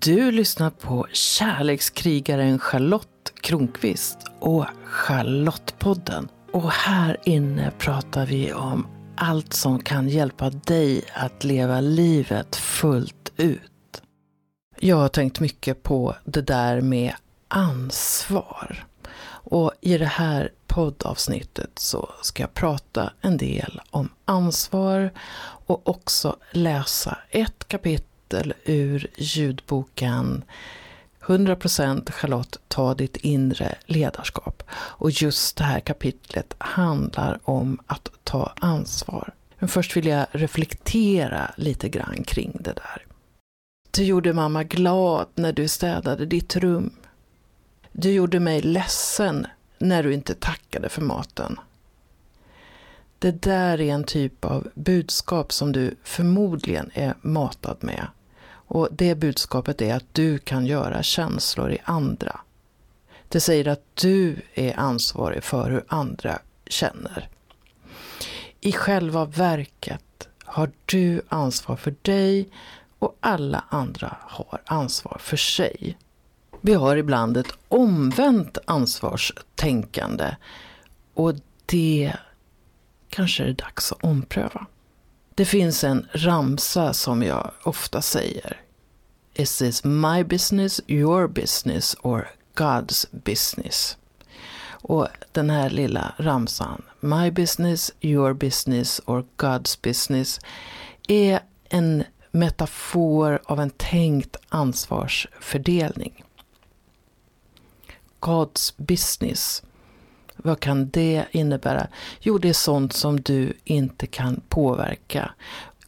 Du lyssnar på kärlekskrigaren Charlotte Kronqvist och Charlottepodden. Och här inne pratar vi om allt som kan hjälpa dig att leva livet fullt ut. Jag har tänkt mycket på det där med ansvar. Och i det här poddavsnittet så ska jag prata en del om ansvar och också läsa ett kapitel ur ljudboken 100% Charlotte, ta ditt inre ledarskap. Och just det här kapitlet handlar om att ta ansvar. Men först vill jag reflektera lite grann kring det där. Du gjorde mamma glad när du städade ditt rum. Du gjorde mig ledsen när du inte tackade för maten. Det där är en typ av budskap som du förmodligen är matad med. Och det budskapet är att du kan göra känslor i andra. Det säger att du är ansvarig för hur andra känner. I själva verket har du ansvar för dig och alla andra har ansvar för sig. Vi har ibland ett omvänt ansvarstänkande och det kanske är det dags att ompröva. Det finns en ramsa som jag ofta säger. Is this my business, your business or God's business? Och den här lilla ramsan, My business, your business or God's business, är en metafor av en tänkt ansvarsfördelning. God's business. Vad kan det innebära? Jo, det är sånt som du inte kan påverka.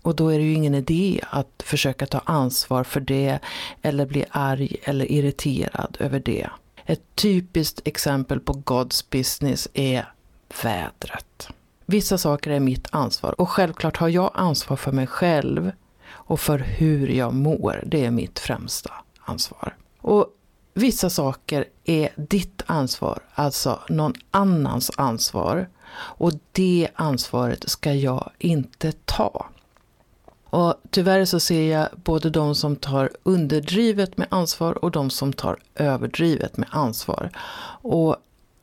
Och då är det ju ingen idé att försöka ta ansvar för det eller bli arg eller irriterad över det. Ett typiskt exempel på God's business är vädret. Vissa saker är mitt ansvar och självklart har jag ansvar för mig själv och för hur jag mår. Det är mitt främsta ansvar. Och Vissa saker är ditt ansvar, alltså någon annans ansvar. Och det ansvaret ska jag inte ta. Och tyvärr så ser jag både de som tar underdrivet med ansvar och de som tar överdrivet med ansvar. Och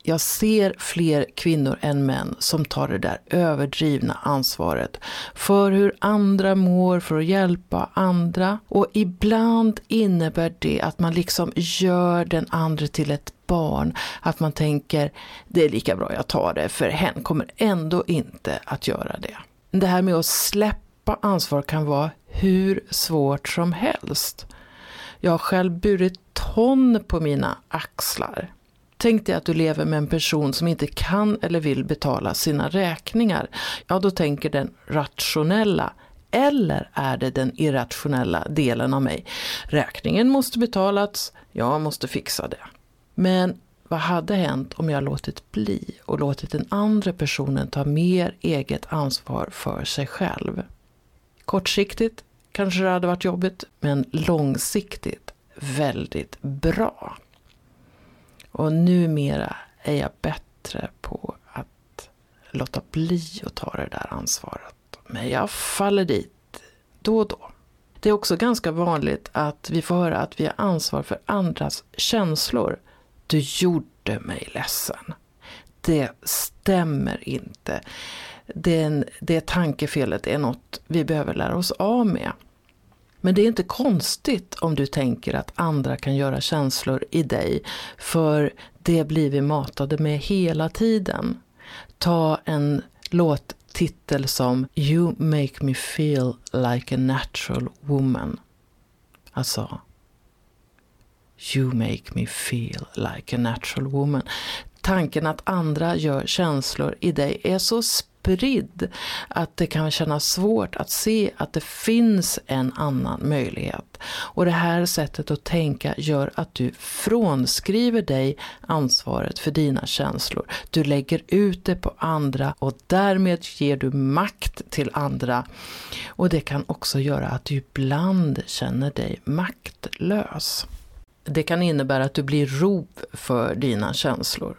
jag ser fler kvinnor än män som tar det där överdrivna ansvaret för hur andra mår, för att hjälpa andra. Och ibland innebär det att man liksom gör den andra till ett barn. Att man tänker, det är lika bra jag tar det, för hen kommer ändå inte att göra det. Det här med att släppa ansvar kan vara hur svårt som helst. Jag har själv burit ton på mina axlar. Tänk dig att du lever med en person som inte kan eller vill betala sina räkningar. Ja, då tänker den rationella. Eller är det den irrationella delen av mig? Räkningen måste betalas, jag måste fixa det. Men vad hade hänt om jag låtit bli och låtit den andra personen ta mer eget ansvar för sig själv? Kortsiktigt kanske det hade varit jobbigt, men långsiktigt väldigt bra. Och numera är jag bättre på att låta bli att ta det där ansvaret. Men jag faller dit då och då. Det är också ganska vanligt att vi får höra att vi har ansvar för andras känslor. Du gjorde mig ledsen. Det stämmer inte. Det, det tankefelet är något vi behöver lära oss av med. Men det är inte konstigt om du tänker att andra kan göra känslor i dig, för det blir vi matade med hela tiden. Ta en låttitel som You make me feel like a natural woman. Alltså, You make me feel like a natural woman. Tanken att andra gör känslor i dig är så spridd att det kan kännas svårt att se att det finns en annan möjlighet. Och det här sättet att tänka gör att du frånskriver dig ansvaret för dina känslor. Du lägger ut det på andra och därmed ger du makt till andra. Och det kan också göra att du ibland känner dig maktlös. Det kan innebära att du blir rov för dina känslor.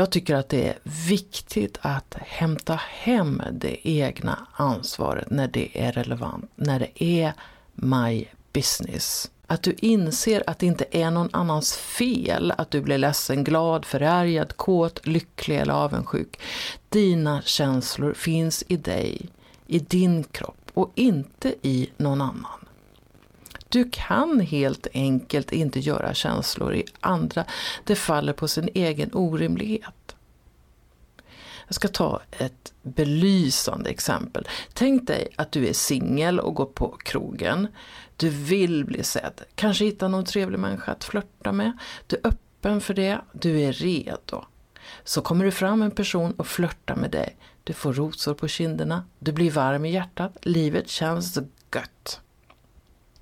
Jag tycker att det är viktigt att hämta hem det egna ansvaret när det är relevant, när det är my business. Att du inser att det inte är någon annans fel att du blir ledsen, glad, förargad, kåt, lycklig eller avundsjuk. Dina känslor finns i dig, i din kropp och inte i någon annan. Du kan helt enkelt inte göra känslor i andra. Det faller på sin egen orimlighet. Jag ska ta ett belysande exempel. Tänk dig att du är singel och går på krogen. Du vill bli sedd, kanske hitta någon trevlig människa att flörta med. Du är öppen för det, du är redo. Så kommer det fram en person och flörtar med dig. Du får rosor på kinderna, du blir varm i hjärtat, livet känns gött.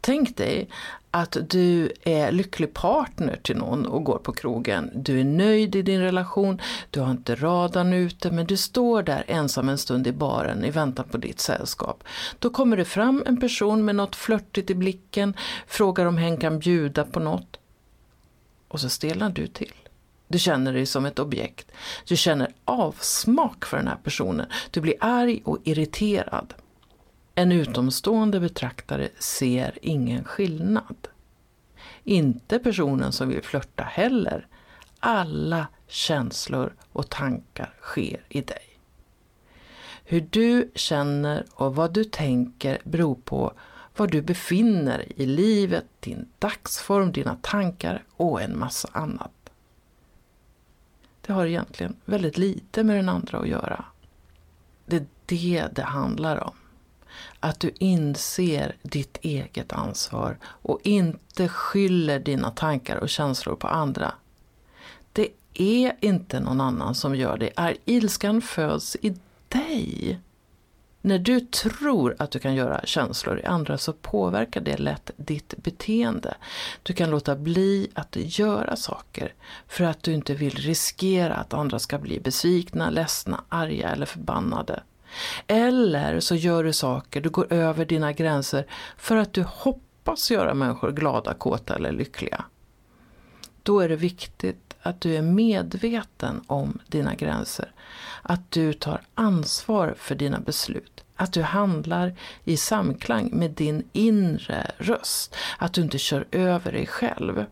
Tänk dig att du är lycklig partner till någon och går på krogen. Du är nöjd i din relation, du har inte radarn ute men du står där ensam en stund i baren i väntan på ditt sällskap. Då kommer det fram en person med något flörtigt i blicken, frågar om hen kan bjuda på något. Och så stelnar du till. Du känner dig som ett objekt. Du känner avsmak för den här personen. Du blir arg och irriterad. En utomstående betraktare ser ingen skillnad. Inte personen som vill flörta heller. Alla känslor och tankar sker i dig. Hur du känner och vad du tänker beror på var du befinner i livet, din dagsform, dina tankar och en massa annat. Det har egentligen väldigt lite med den andra att göra. Det är det det handlar om. Att du inser ditt eget ansvar och inte skyller dina tankar och känslor på andra. Det är inte någon annan som gör det. Är ilskan föds i dig. När du tror att du kan göra känslor i andra så påverkar det lätt ditt beteende. Du kan låta bli att göra saker för att du inte vill riskera att andra ska bli besvikna, ledsna, arga eller förbannade. Eller så gör du saker, du går över dina gränser för att du hoppas göra människor glada, kåta eller lyckliga. Då är det viktigt att du är medveten om dina gränser. Att du tar ansvar för dina beslut. Att du handlar i samklang med din inre röst. Att du inte kör över dig själv.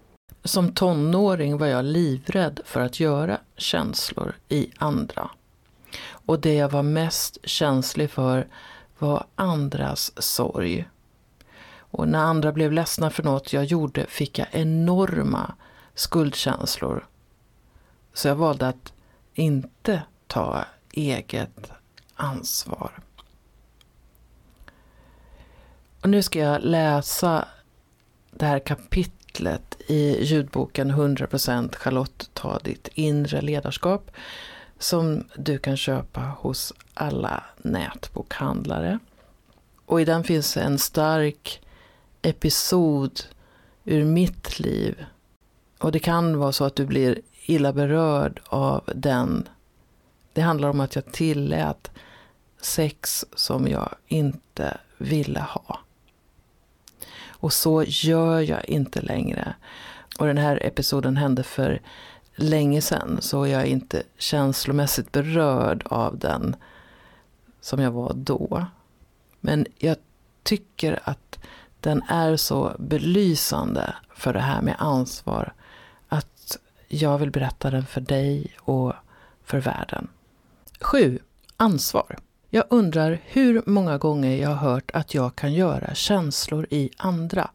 Som tonåring var jag livrädd för att göra känslor i andra. Och det jag var mest känslig för var andras sorg. Och när andra blev ledsna för något jag gjorde fick jag enorma skuldkänslor. Så jag valde att inte ta eget ansvar. Och nu ska jag läsa det här kapitlet i ljudboken 100% Charlotte ta ditt inre ledarskap som du kan köpa hos alla nätbokhandlare. Och i den finns en stark episod ur mitt liv. Och det kan vara så att du blir illa berörd av den. Det handlar om att jag tillät sex som jag inte ville ha. Och så gör jag inte längre. Och den här episoden hände för länge sedan så jag är inte känslomässigt berörd av den som jag var då. Men jag tycker att den är så belysande för det här med ansvar att jag vill berätta den för dig och för världen. 7. Ansvar. Jag undrar hur många gånger jag har hört att jag kan göra känslor i andra.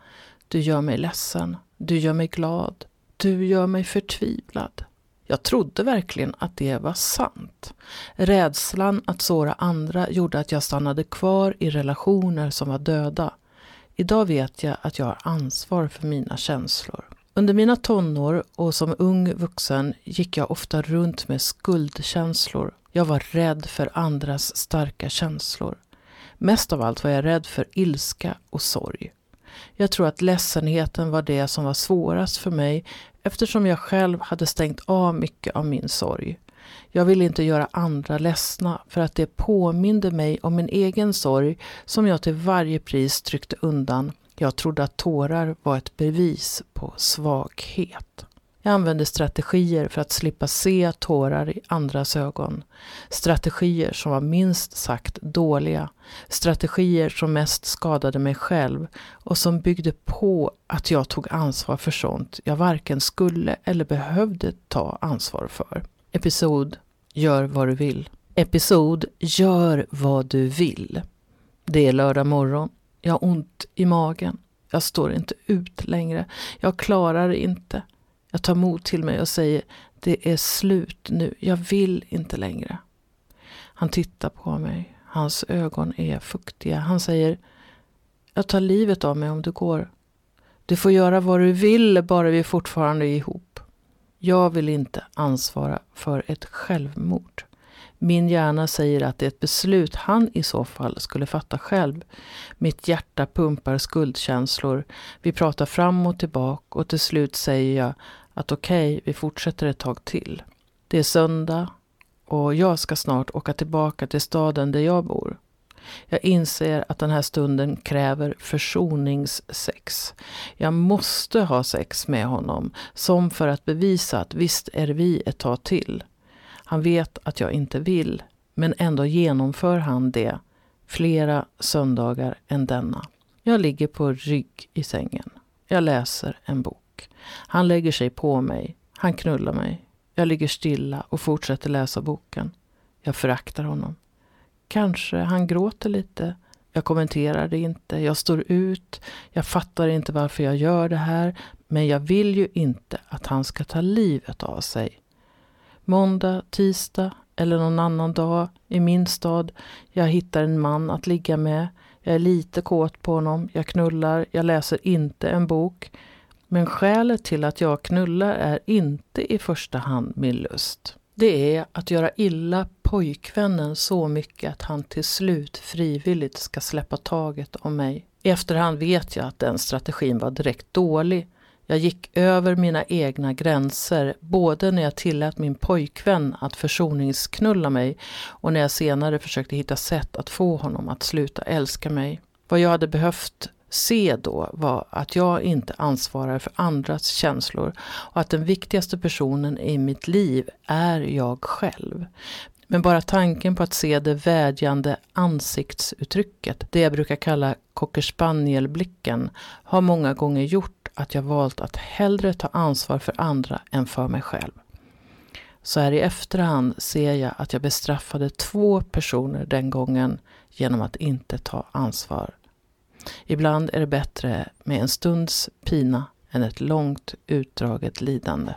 Du gör mig ledsen. Du gör mig glad. Du gör mig förtvivlad. Jag trodde verkligen att det var sant. Rädslan att såra andra gjorde att jag stannade kvar i relationer som var döda. Idag vet jag att jag har ansvar för mina känslor. Under mina tonår och som ung vuxen gick jag ofta runt med skuldkänslor. Jag var rädd för andras starka känslor. Mest av allt var jag rädd för ilska och sorg. Jag tror att ledsenheten var det som var svårast för mig eftersom jag själv hade stängt av mycket av min sorg. Jag ville inte göra andra ledsna för att det påminde mig om min egen sorg som jag till varje pris tryckte undan. Jag trodde att tårar var ett bevis på svaghet. Jag använde strategier för att slippa se tårar i andras ögon. Strategier som var minst sagt dåliga. Strategier som mest skadade mig själv och som byggde på att jag tog ansvar för sånt jag varken skulle eller behövde ta ansvar för. Episod Gör vad du vill. Episod Gör vad du vill. Det är lördag morgon. Jag har ont i magen. Jag står inte ut längre. Jag klarar inte. Jag tar mod till mig och säger det är slut nu. Jag vill inte längre. Han tittar på mig. Hans ögon är fuktiga. Han säger jag tar livet av mig om du går. Du får göra vad du vill bara vi fortfarande är ihop. Jag vill inte ansvara för ett självmord. Min hjärna säger att det är ett beslut han i så fall skulle fatta själv. Mitt hjärta pumpar skuldkänslor. Vi pratar fram och tillbaka och till slut säger jag att okej, okay, vi fortsätter ett tag till. Det är söndag och jag ska snart åka tillbaka till staden där jag bor. Jag inser att den här stunden kräver försoningssex. Jag måste ha sex med honom, som för att bevisa att visst är vi ett tag till. Han vet att jag inte vill, men ändå genomför han det flera söndagar än denna. Jag ligger på rygg i sängen. Jag läser en bok. Han lägger sig på mig. Han knullar mig. Jag ligger stilla och fortsätter läsa boken. Jag föraktar honom. Kanske han gråter lite. Jag kommenterar det inte. Jag står ut. Jag fattar inte varför jag gör det här. Men jag vill ju inte att han ska ta livet av sig. Måndag, tisdag eller någon annan dag i min stad. Jag hittar en man att ligga med. Jag är lite kåt på honom. Jag knullar. Jag läser inte en bok. Men skälet till att jag knullar är inte i första hand min lust. Det är att göra illa pojkvännen så mycket att han till slut frivilligt ska släppa taget om mig. I efterhand vet jag att den strategin var direkt dålig. Jag gick över mina egna gränser, både när jag tillät min pojkvän att försoningsknulla mig och när jag senare försökte hitta sätt att få honom att sluta älska mig. Vad jag hade behövt se då var att jag inte ansvarar för andras känslor och att den viktigaste personen i mitt liv är jag själv. Men bara tanken på att se det vädjande ansiktsuttrycket, det jag brukar kalla cockerspanielblicken, har många gånger gjort att jag valt att hellre ta ansvar för andra än för mig själv. Så här i efterhand ser jag att jag bestraffade två personer den gången genom att inte ta ansvar. Ibland är det bättre med en stunds pina än ett långt utdraget lidande.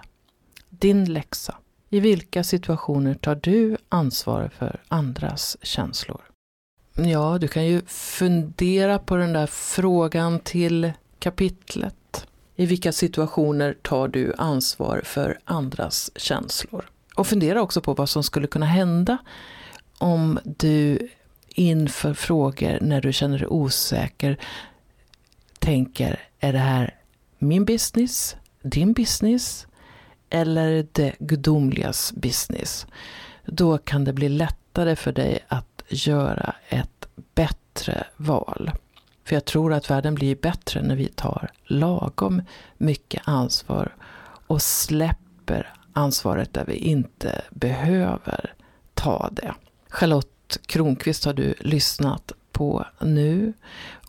Din läxa. I vilka situationer tar du ansvar för andras känslor? Ja, du kan ju fundera på den där frågan till kapitlet. I vilka situationer tar du ansvar för andras känslor? Och fundera också på vad som skulle kunna hända om du inför frågor när du känner dig osäker tänker, är det här min business, din business eller det gudomligas business? Då kan det bli lättare för dig att göra ett bättre val. För jag tror att världen blir bättre när vi tar lagom mycket ansvar och släpper ansvaret där vi inte behöver ta det. Charlotte Kronqvist har du lyssnat på nu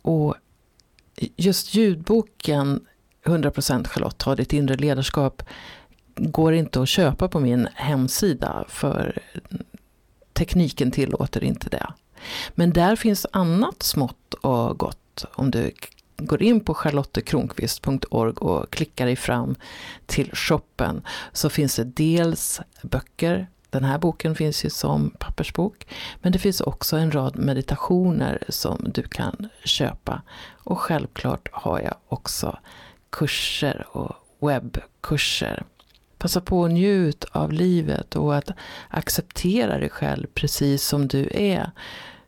och just ljudboken 100% Charlotte har ditt inre ledarskap går inte att köpa på min hemsida för tekniken tillåter inte det. Men där finns annat smått och gott. Om du går in på charlottekronqvist.org och klickar dig fram till shoppen så finns det dels böcker den här boken finns ju som pappersbok. Men det finns också en rad meditationer som du kan köpa. Och självklart har jag också kurser och webbkurser. Passa på att njut av livet och att acceptera dig själv precis som du är.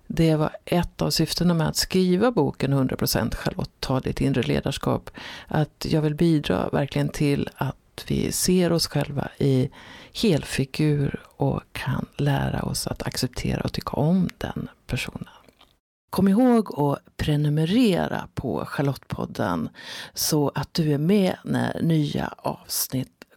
Det var ett av syftena med att skriva boken 100% Charlotte, ta ditt inre ledarskap. Att jag vill bidra verkligen till att vi ser oss själva i helfigur och kan lära oss att acceptera och tycka om den personen. Kom ihåg att prenumerera på Charlottepodden så att du är med när nya avsnitt